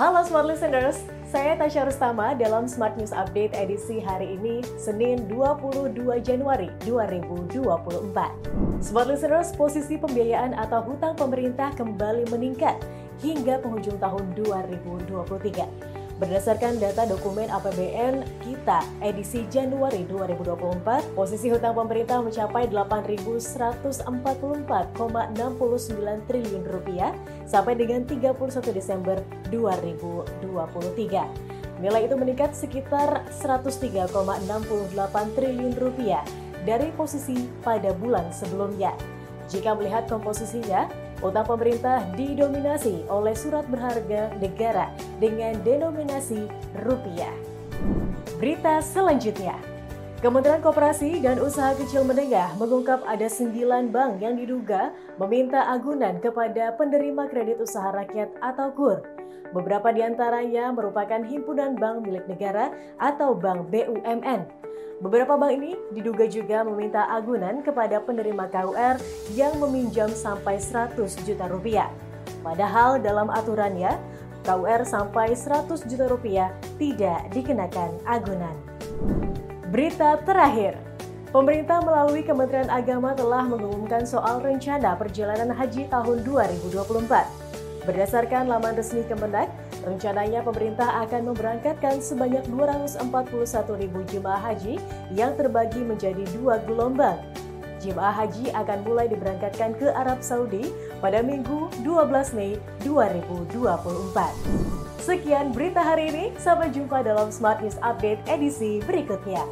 Halo Smart Listeners, saya Tasya Rustama dalam Smart News Update edisi hari ini, Senin 22 Januari 2024. Smart Listeners, posisi pembiayaan atau hutang pemerintah kembali meningkat hingga penghujung tahun 2023. Berdasarkan data dokumen APBN kita edisi Januari 2024, posisi hutang pemerintah mencapai 8.144,69 triliun rupiah sampai dengan 31 Desember 2023. Nilai itu meningkat sekitar 103,68 triliun rupiah dari posisi pada bulan sebelumnya. Jika melihat komposisinya, utang pemerintah didominasi oleh surat berharga negara dengan denominasi rupiah. Berita selanjutnya, Kementerian Koperasi dan Usaha Kecil Menengah mengungkap ada sembilan bank yang diduga meminta agunan kepada penerima kredit usaha rakyat atau KUR. Beberapa di antaranya merupakan himpunan bank milik negara atau bank BUMN. Beberapa bank ini diduga juga meminta agunan kepada penerima KUR yang meminjam sampai 100 juta rupiah. Padahal dalam aturannya, KUR sampai 100 juta rupiah tidak dikenakan agunan. Berita terakhir, Pemerintah melalui Kementerian Agama telah mengumumkan soal rencana perjalanan haji tahun 2024. Berdasarkan laman resmi Kemendak, Rencananya pemerintah akan memberangkatkan sebanyak 241 ribu jemaah haji yang terbagi menjadi dua gelombang. Jemaah haji akan mulai diberangkatkan ke Arab Saudi pada Minggu 12 Mei 2024. Sekian berita hari ini, sampai jumpa dalam Smart News Update edisi berikutnya.